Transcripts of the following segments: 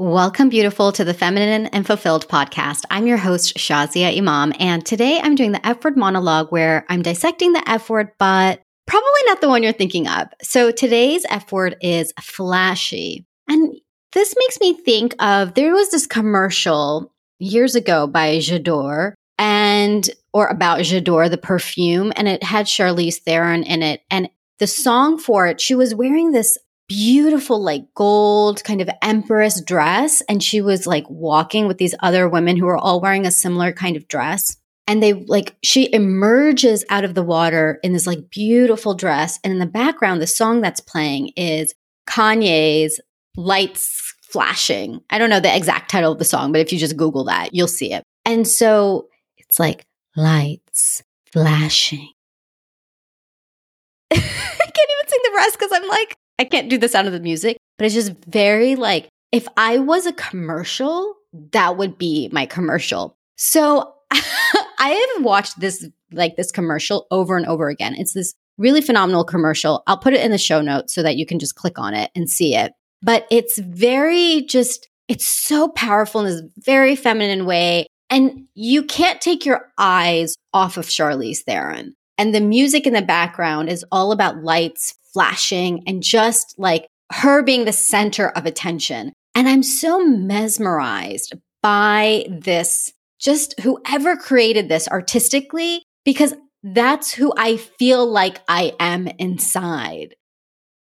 Welcome, beautiful, to the Feminine and Fulfilled podcast. I'm your host, Shazia Imam, and today I'm doing the F word monologue where I'm dissecting the F word, but probably not the one you're thinking of. So today's F word is flashy. And this makes me think of there was this commercial years ago by J'adore and or about J'adore, the perfume, and it had Charlize Theron in it. And the song for it, she was wearing this beautiful, like gold kind of empress dress. And she was like walking with these other women who were all wearing a similar kind of dress. And they like, she emerges out of the water in this like beautiful dress. And in the background, the song that's playing is Kanye's Lights Flashing. I don't know the exact title of the song, but if you just Google that, you'll see it. And so it's like lights flashing. I can't even sing the rest because I'm like, I can't do the sound of the music, but it's just very like, if I was a commercial, that would be my commercial. So I have watched this, like this commercial over and over again. It's this really phenomenal commercial. I'll put it in the show notes so that you can just click on it and see it. But it's very just, it's so powerful in this very feminine way. And you can't take your eyes off of Charlize Theron. And the music in the background is all about lights, flashing and just like her being the center of attention. And I'm so mesmerized by this, just whoever created this artistically, because that's who I feel like I am inside.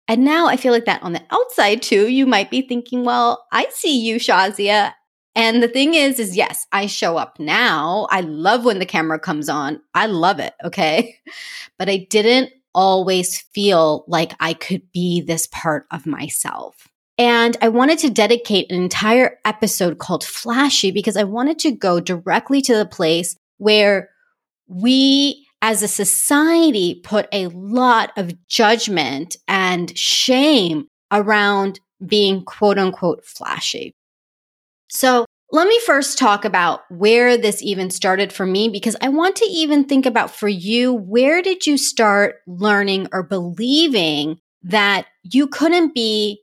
And now I feel like that on the outside too. You might be thinking, well, I see you, Shazia. And the thing is, is yes, I show up now. I love when the camera comes on. I love it. Okay. But I didn't always feel like I could be this part of myself. And I wanted to dedicate an entire episode called Flashy because I wanted to go directly to the place where we as a society put a lot of judgment and shame around being quote unquote flashy. So let me first talk about where this even started for me because I want to even think about for you, where did you start learning or believing that you couldn't be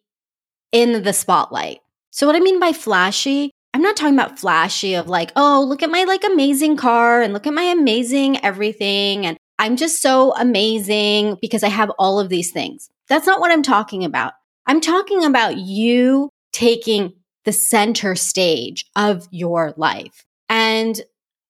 in the spotlight? So what I mean by flashy, I'm not talking about flashy of like, oh, look at my like amazing car and look at my amazing everything. And I'm just so amazing because I have all of these things. That's not what I'm talking about. I'm talking about you taking the center stage of your life. And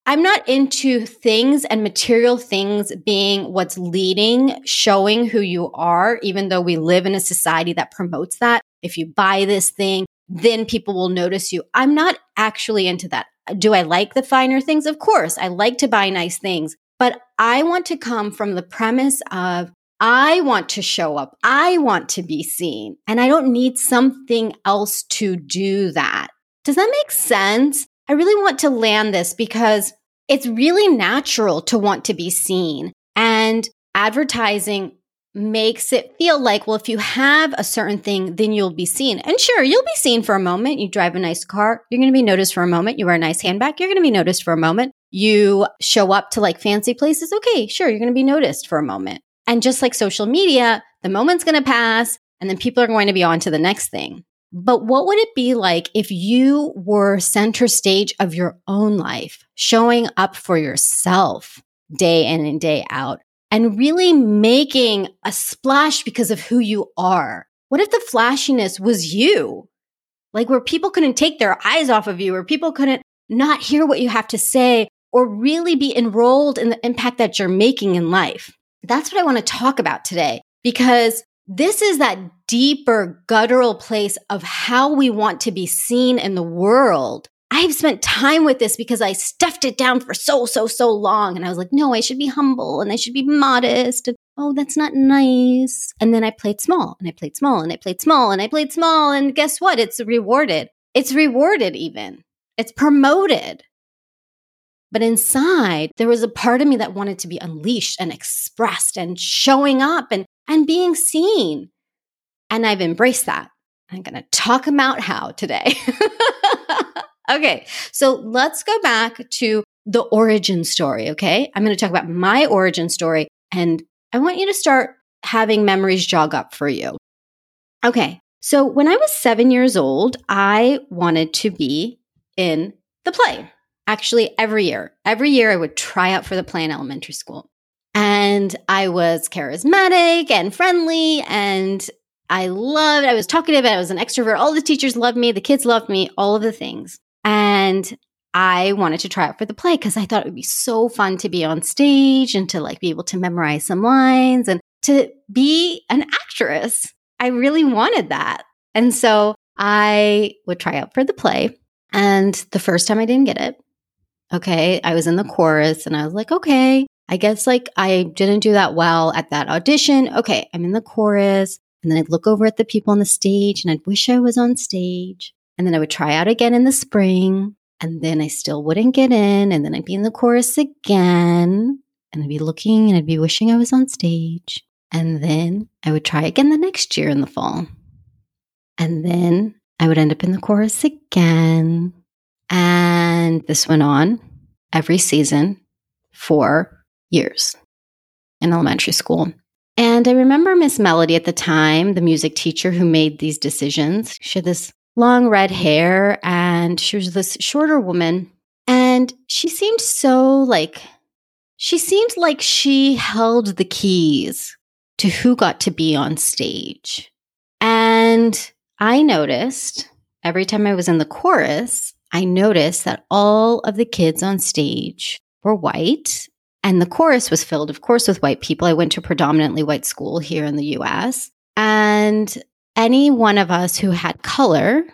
I'm not into things and material things being what's leading, showing who you are, even though we live in a society that promotes that. If you buy this thing, then people will notice you. I'm not actually into that. Do I like the finer things? Of course, I like to buy nice things, but I want to come from the premise of I want to show up. I want to be seen. And I don't need something else to do that. Does that make sense? I really want to land this because it's really natural to want to be seen. And advertising makes it feel like, well, if you have a certain thing, then you'll be seen. And sure, you'll be seen for a moment. You drive a nice car, you're going to be noticed for a moment. You wear a nice handbag, you're going to be noticed for a moment. You show up to like fancy places, okay, sure, you're going to be noticed for a moment. And just like social media, the moment's going to pass and then people are going to be on to the next thing. But what would it be like if you were center stage of your own life, showing up for yourself day in and day out and really making a splash because of who you are? What if the flashiness was you? Like where people couldn't take their eyes off of you, or people couldn't not hear what you have to say, or really be enrolled in the impact that you're making in life. That's what I want to talk about today because this is that deeper guttural place of how we want to be seen in the world. I've spent time with this because I stuffed it down for so, so, so long. And I was like, no, I should be humble and I should be modest. And oh, that's not nice. And then I played small and I played small and I played small and I played small. And guess what? It's rewarded. It's rewarded even. It's promoted. But inside, there was a part of me that wanted to be unleashed and expressed and showing up and, and being seen. And I've embraced that. I'm going to talk about how today. okay, so let's go back to the origin story. Okay, I'm going to talk about my origin story, and I want you to start having memories jog up for you. Okay, So when I was seven years old, I wanted to be in the play. Actually, every year, every year I would try out for the play in elementary school. And I was charismatic and friendly and I loved, I was talkative, I was an extrovert. All the teachers loved me, the kids loved me, all of the things. And I wanted to try out for the play because I thought it would be so fun to be on stage and to like be able to memorize some lines and to be an actress. I really wanted that. And so I would try out for the play. And the first time I didn't get it, okay, I was in the chorus and I was like, okay, I guess like I didn't do that well at that audition. Okay, I'm in the chorus. And then I'd look over at the people on the stage and I'd wish I was on stage. And then I would try out again in the spring. And then I still wouldn't get in. And then I'd be in the chorus again. And I'd be looking and I'd be wishing I was on stage. And then I would try again the next year in the fall. And then I would end up in the chorus again. And this went on every season for years in elementary school. And I remember Miss Melody at the time, the music teacher who made these decisions. She had this long red hair and she was this shorter woman. And she seemed so like, she seemed like she held the keys to who got to be on stage. And I noticed every time I was in the chorus, I noticed that all of the kids on stage were white and the chorus was filled, of course, with white people. I went to predominantly white school here in the US. And any one of us who had color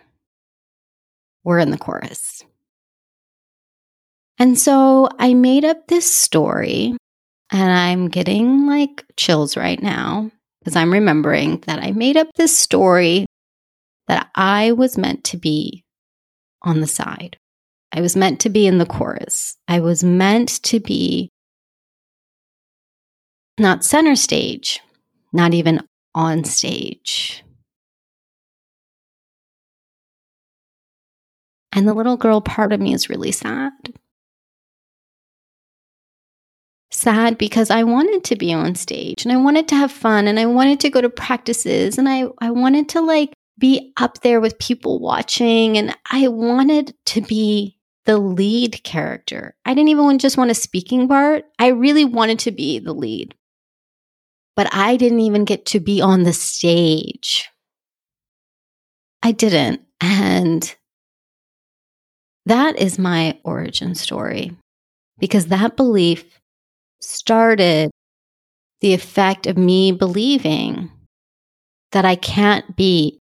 were in the chorus. And so I made up this story, and I'm getting like chills right now because I'm remembering that I made up this story that I was meant to be on the side. I was meant to be in the chorus. I was meant to be not center stage, not even on stage. And the little girl part of me is really sad. Sad because I wanted to be on stage and I wanted to have fun and I wanted to go to practices and I, I wanted to like be up there with people watching and I wanted to be the lead character. I didn't even just want a speaking part. I really wanted to be the lead but I didn't even get to be on the stage. I didn't. And that is my origin story because that belief started the effect of me believing that I can't be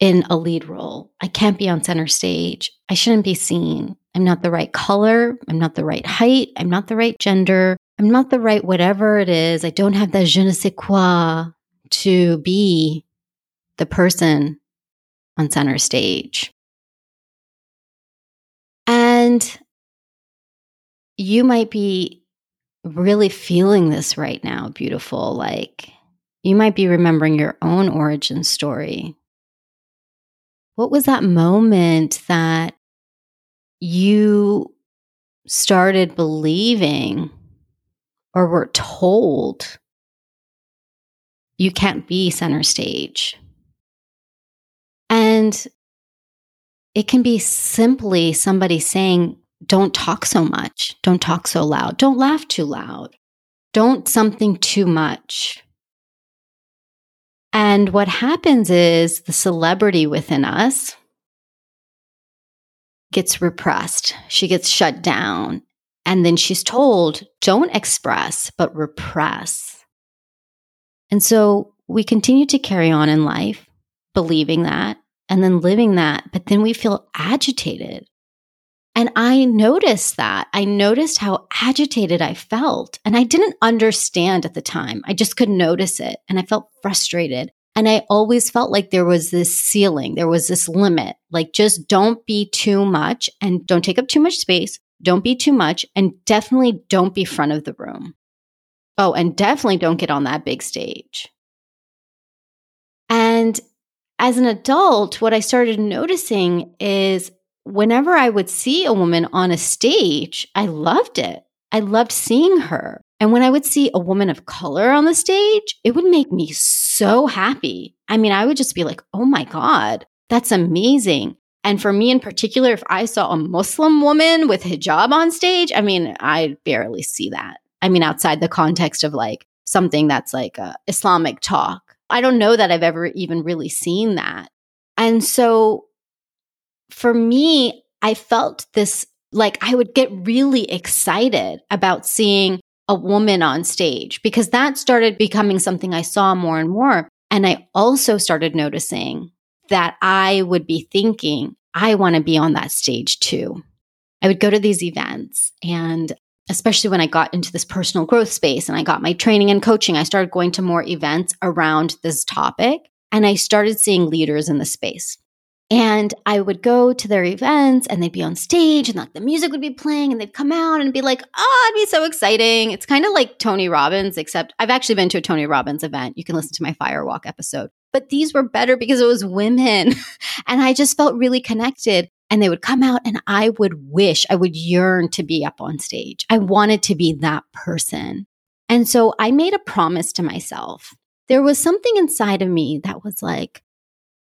in a lead role. I can't be on center stage. I shouldn't be seen. I'm not the right color. I'm not the right height. I'm not the right gender. I'm not the right whatever it is. I don't have that je ne sais quoi to be the person on center stage. And you might be really feeling this right now, beautiful. Like you might be remembering your own origin story. What was that moment that you started believing or we're told you can't be center stage. And it can be simply somebody saying, don't talk so much, don't talk so loud, don't laugh too loud, don't something too much. And what happens is the celebrity within us gets repressed, she gets shut down, and then she's told, don't express, but repress. And so we continue to carry on in life, believing that and then living that, but then we feel agitated. And I noticed that. I noticed how agitated I felt. And I didn't understand at the time. I just could notice it. And I felt frustrated. And I always felt like there was this ceiling, there was this limit. Like, just don't be too much and don't take up too much space. Don't be too much and definitely don't be front of the room. Oh, and definitely don't get on that big stage. And as an adult, what I started noticing is whenever I would see a woman on a stage, I loved it. I loved seeing her. And when I would see a woman of color on the stage, it would make me so happy. I mean, I would just be like, oh my God, that's amazing. And for me in particular, if I saw a Muslim woman with hijab on stage, I mean, I barely see that. I mean, outside the context of like something that's like a Islamic talk. I don't know that I've ever even really seen that. And so for me, I felt this like I would get really excited about seeing a woman on stage because that started becoming something I saw more and more. And I also started noticing that I would be thinking, I want to be on that stage too. I would go to these events and especially when I got into this personal growth space and I got my training and coaching, I started going to more events around this topic and I started seeing leaders in the space. And I would go to their events and they'd be on stage and like the music would be playing and they'd come out and be like, oh, it'd be so exciting. It's kind of like Tony Robbins, except I've actually been to a Tony Robbins event. You can listen to my Firewalk episode. But these were better because it was women. and I just felt really connected. And they would come out and I would wish, I would yearn to be up on stage. I wanted to be that person. And so I made a promise to myself. There was something inside of me that was like,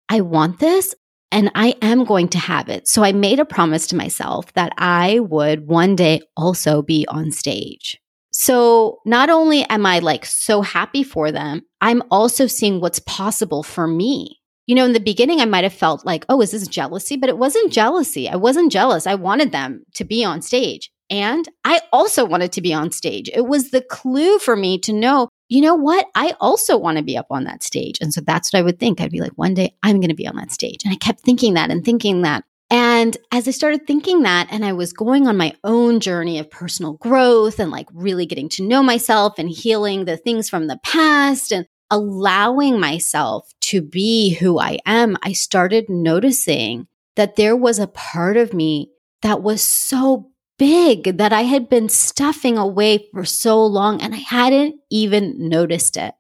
I want this and I am going to have it. So I made a promise to myself that I would one day also be on stage. So not only am I like so happy for them, I'm also seeing what's possible for me. You know, in the beginning, I might have felt like, oh, is this jealousy? But it wasn't jealousy. I wasn't jealous. I wanted them to be on stage. And I also wanted to be on stage. It was the clue for me to know you know what? I also want to be up on that stage. And so that's what I would think. I'd be like, one day I'm going to be on that stage. And I kept thinking that and thinking that. And as I started thinking that, and I was going on my own journey of personal growth and like really getting to know myself and healing the things from the past and allowing myself to be who I am, I started noticing that there was a part of me that was so big that I had been stuffing away for so long and I hadn't even noticed it.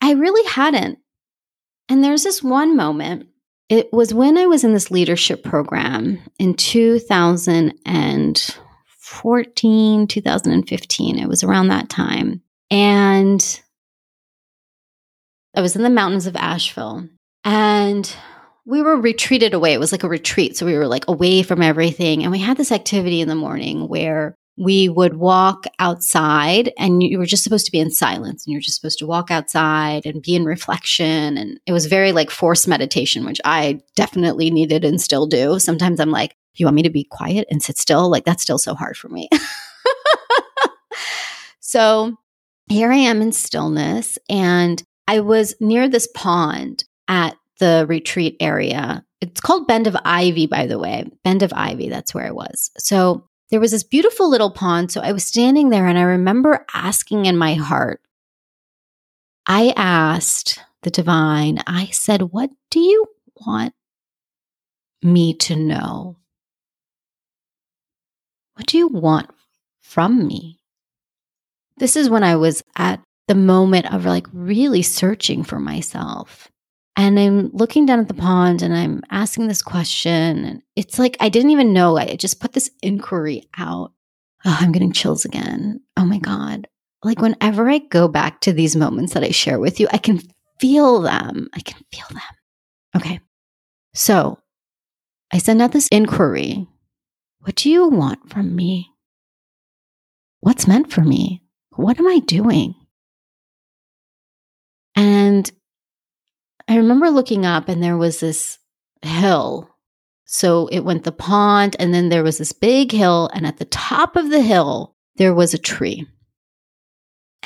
I really hadn't. And there's this one moment. It was when I was in this leadership program in 2014, 2015. It was around that time. And I was in the mountains of Asheville. And we were retreated away. It was like a retreat. So we were like away from everything. And we had this activity in the morning where we would walk outside and you were just supposed to be in silence and you're just supposed to walk outside and be in reflection. And it was very like forced meditation, which I definitely needed and still do. Sometimes I'm like, you want me to be quiet and sit still? Like that's still so hard for me. so here I am in stillness and I was near this pond at the retreat area. It's called Bend of Ivy, by the way. Bend of Ivy, that's where I was. So there was this beautiful little pond. So I was standing there and I remember asking in my heart, I asked the divine, I said, What do you want me to know? What do you want from me? This is when I was at the moment of like really searching for myself. And I'm looking down at the pond and I'm asking this question. And it's like I didn't even know. I just put this inquiry out. Oh, I'm getting chills again. Oh my God. Like whenever I go back to these moments that I share with you, I can feel them. I can feel them. Okay. So I send out this inquiry. What do you want from me? What's meant for me? What am I doing? And I remember looking up and there was this hill. So it went the pond, and then there was this big hill, and at the top of the hill, there was a tree.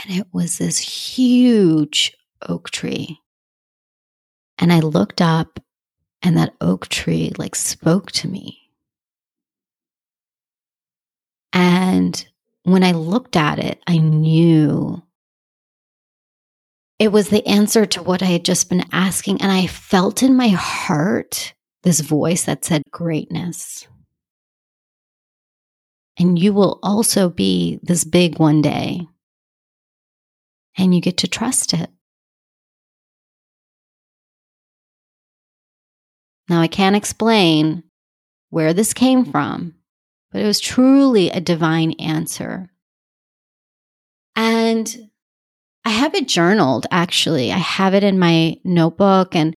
And it was this huge oak tree. And I looked up, and that oak tree like spoke to me. And when I looked at it, I knew it was the answer to what I had just been asking. And I felt in my heart this voice that said, Greatness. And you will also be this big one day. And you get to trust it. Now, I can't explain where this came from, but it was truly a divine answer. And I have it journaled actually. I have it in my notebook and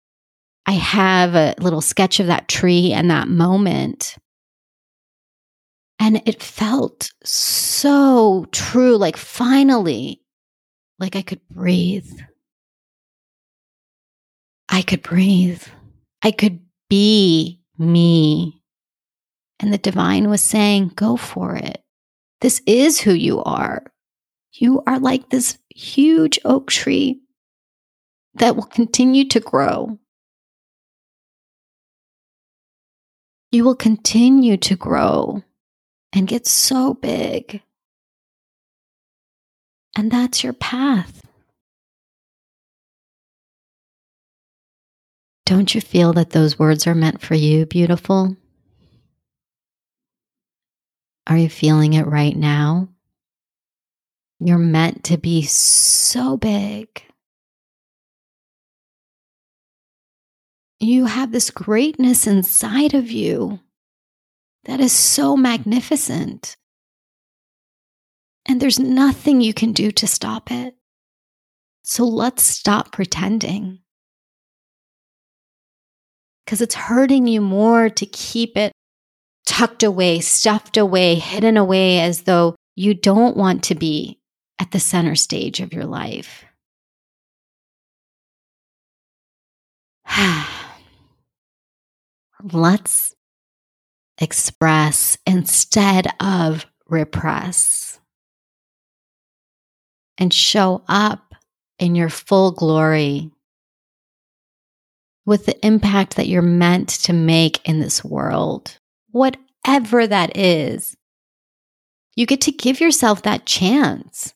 I have a little sketch of that tree and that moment. And it felt so true. Like finally, like I could breathe. I could breathe. I could be me. And the divine was saying, go for it. This is who you are. You are like this huge oak tree that will continue to grow. You will continue to grow and get so big. And that's your path. Don't you feel that those words are meant for you, beautiful? Are you feeling it right now? You're meant to be so big. You have this greatness inside of you that is so magnificent. And there's nothing you can do to stop it. So let's stop pretending. Because it's hurting you more to keep it tucked away, stuffed away, hidden away as though you don't want to be at the center stage of your life. Let's express instead of repress and show up in your full glory with the impact that you're meant to make in this world, whatever that is. You get to give yourself that chance.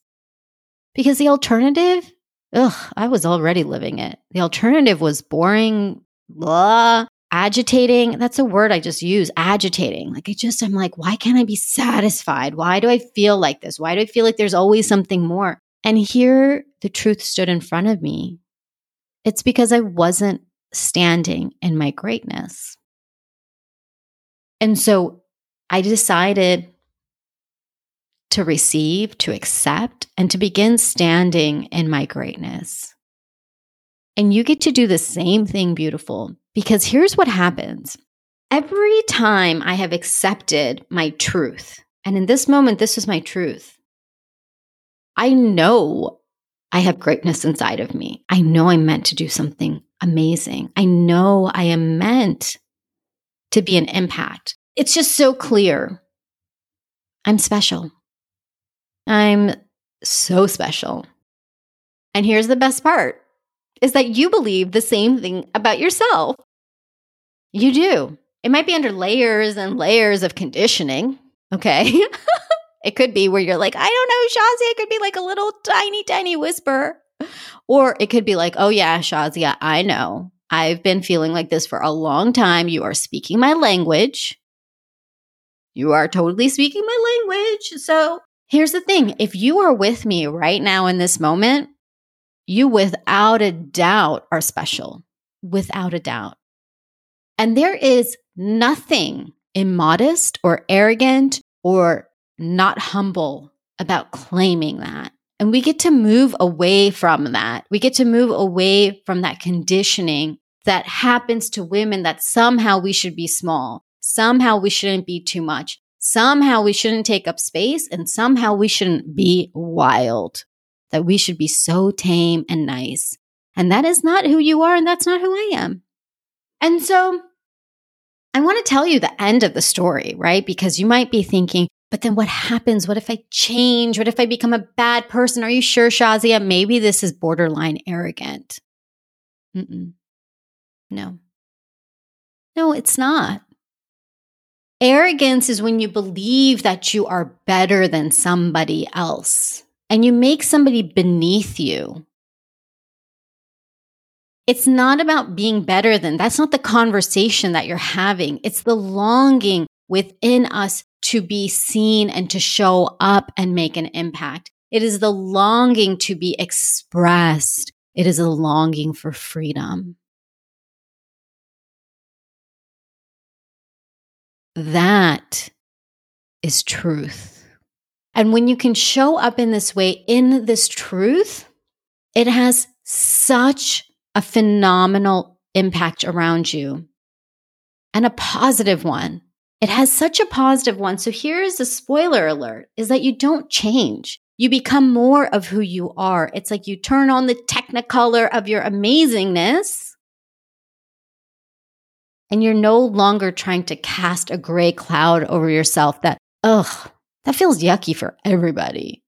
Because the alternative, ugh, I was already living it. The alternative was boring, blah, agitating. That's a word I just use agitating. Like, I just, I'm like, why can't I be satisfied? Why do I feel like this? Why do I feel like there's always something more? And here the truth stood in front of me. It's because I wasn't standing in my greatness. And so I decided to receive, to accept, and to begin standing in my greatness. And you get to do the same thing, beautiful, because here's what happens. Every time I have accepted my truth, and in this moment, this is my truth, I know I have greatness inside of me. I know I'm meant to do something amazing. I know I am meant to be an impact. It's just so clear. I'm special. I'm so special. And here's the best part is that you believe the same thing about yourself. You do. It might be under layers and layers of conditioning. Okay. it could be where you're like, I don't know, Shazia. It could be like a little tiny, tiny whisper. Or it could be like, oh, yeah, Shazia, I know. I've been feeling like this for a long time. You are speaking my language. You are totally speaking my language. So Here's the thing if you are with me right now in this moment, you without a doubt are special, without a doubt. And there is nothing immodest or arrogant or not humble about claiming that. And we get to move away from that. We get to move away from that conditioning that happens to women that somehow we should be small, somehow we shouldn't be too much, somehow we shouldn't take up space and somehow we shouldn't be wild, that we should be so tame and nice. And that is not who you are, and that's not who I am. And so I want to tell you the end of the story, right? Because you might be thinking, but then what happens? What if I change? What if I become a bad person? Are you sure, Shazia? Maybe this is borderline arrogant. Mm-mm. No. No, it's not. Arrogance is when you believe that you are better than somebody else and you make somebody beneath you. It's not about being better than, that's not the conversation that you're having. It's the longing within us to be seen and to show up and make an impact. It is the longing to be expressed. It is a longing for freedom. That is truth. And when you can show up in this way, in this truth, it has such a phenomenal impact around you and a positive one. It has such a positive one. So here's a spoiler alert is that you don't change. You become more of who you are. It's like you turn on the technicolor of your amazingness and you're no longer trying to cast a gray cloud over yourself that, ugh, that feels yucky for everybody.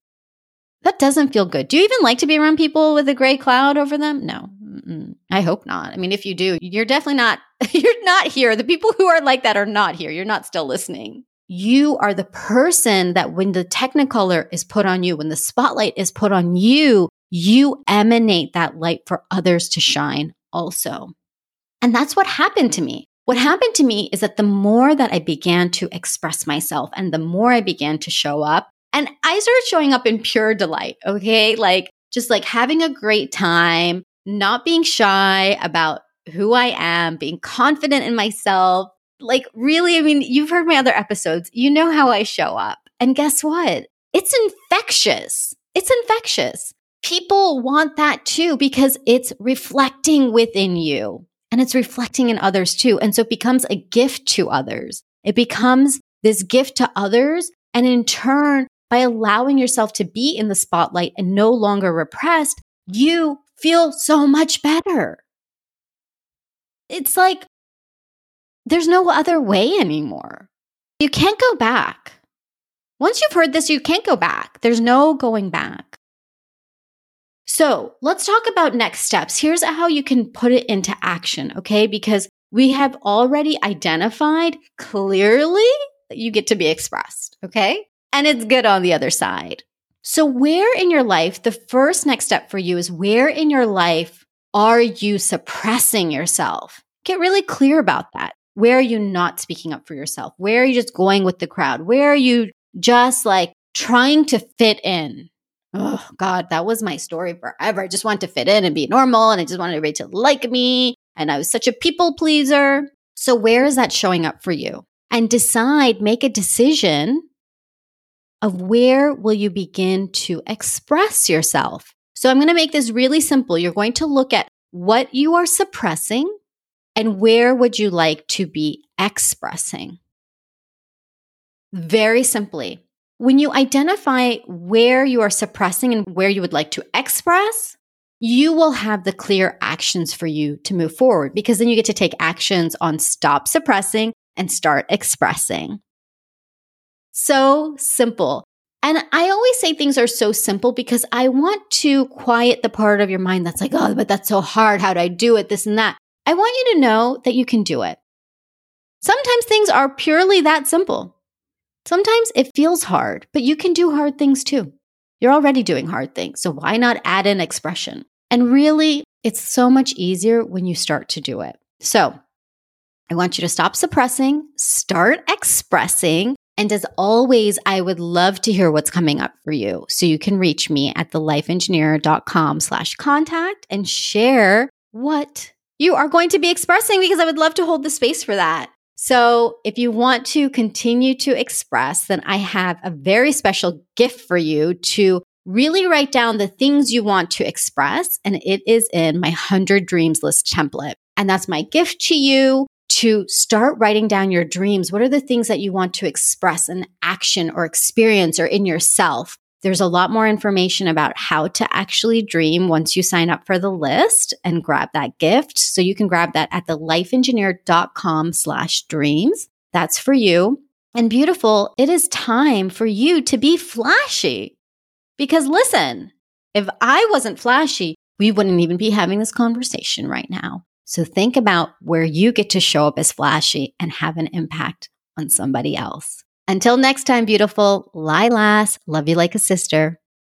That doesn't feel good. Do you even like to be around people with a gray cloud over them? No, Mm-mm. I hope not. I mean, if you do, you're definitely not, you're not here. The people who are like that are not here. You're not still listening. You are the person that when the technicolor is put on you, when the spotlight is put on you, you emanate that light for others to shine also. And that's what happened to me. What happened to me is that the more that I began to express myself and the more I began to show up, and I started showing up in pure delight, okay? Like just like having a great time, not being shy about who I am, being confident in myself. Like, really, I mean, you've heard my other episodes. You know how I show up. And guess what? It's infectious. It's infectious. People want that too because it's reflecting within you and it's reflecting in others too. And so it becomes a gift to others. It becomes this gift to others. And in turn, by allowing yourself to be in the spotlight and no longer repressed, you feel so much better. It's like there's no other way anymore. You can't go back. Once you've heard this, you can't go back. There's no going back. So let's talk about next steps. Here's how you can put it into action, okay? Because we have already identified clearly that you get to be expressed, okay? And it's good on the other side. So, where in your life, the first next step for you is where in your life are you suppressing yourself? Get really clear about that. Where are you not speaking up for yourself? Where are you just going with the crowd? Where are you just like trying to fit in? Oh, God, that was my story forever. I just wanted to fit in and be normal, and I just wanted everybody to like me. And I was such a people pleaser. So, where is that showing up for you? And decide, make a decision of where will you begin to express yourself. So I'm going to make this really simple. You're going to look at what you are suppressing and where would you like to be expressing. Very simply, when you identify where you are suppressing and where you would like to express, you will have the clear actions for you to move forward because then you get to take actions on stop suppressing and start expressing. So simple. And I always say things are so simple because I want to quiet the part of your mind that's like, oh, but that's so hard. How do I do it? This and that. I want you to know that you can do it. Sometimes things are purely that simple. Sometimes it feels hard, but you can do hard things too. You're already doing hard things. So why not add an expression? And really, it's so much easier when you start to do it. So I want you to stop suppressing, start expressing, and as always, I would love to hear what's coming up for you. So you can reach me at thelifeengineer.com slash contact and share what you are going to be expressing because I would love to hold the space for that. So if you want to continue to express, then I have a very special gift for you to really write down the things you want to express. And it is in my 100 dreams list template. And that's my gift to you to start writing down your dreams. What are the things that you want to express in action or experience or in yourself? There's a lot more information about how to actually dream once you sign up for the list and grab that gift. So you can grab that at thelifeengineer.com slash dreams. That's for you. And beautiful, it is time for you to be flashy. Because listen, if I wasn't flashy, we wouldn't even be having this conversation right now. So think about where you get to show up as flashy and have an impact on somebody else. Until next time, beautiful, Lilas, love you like a sister.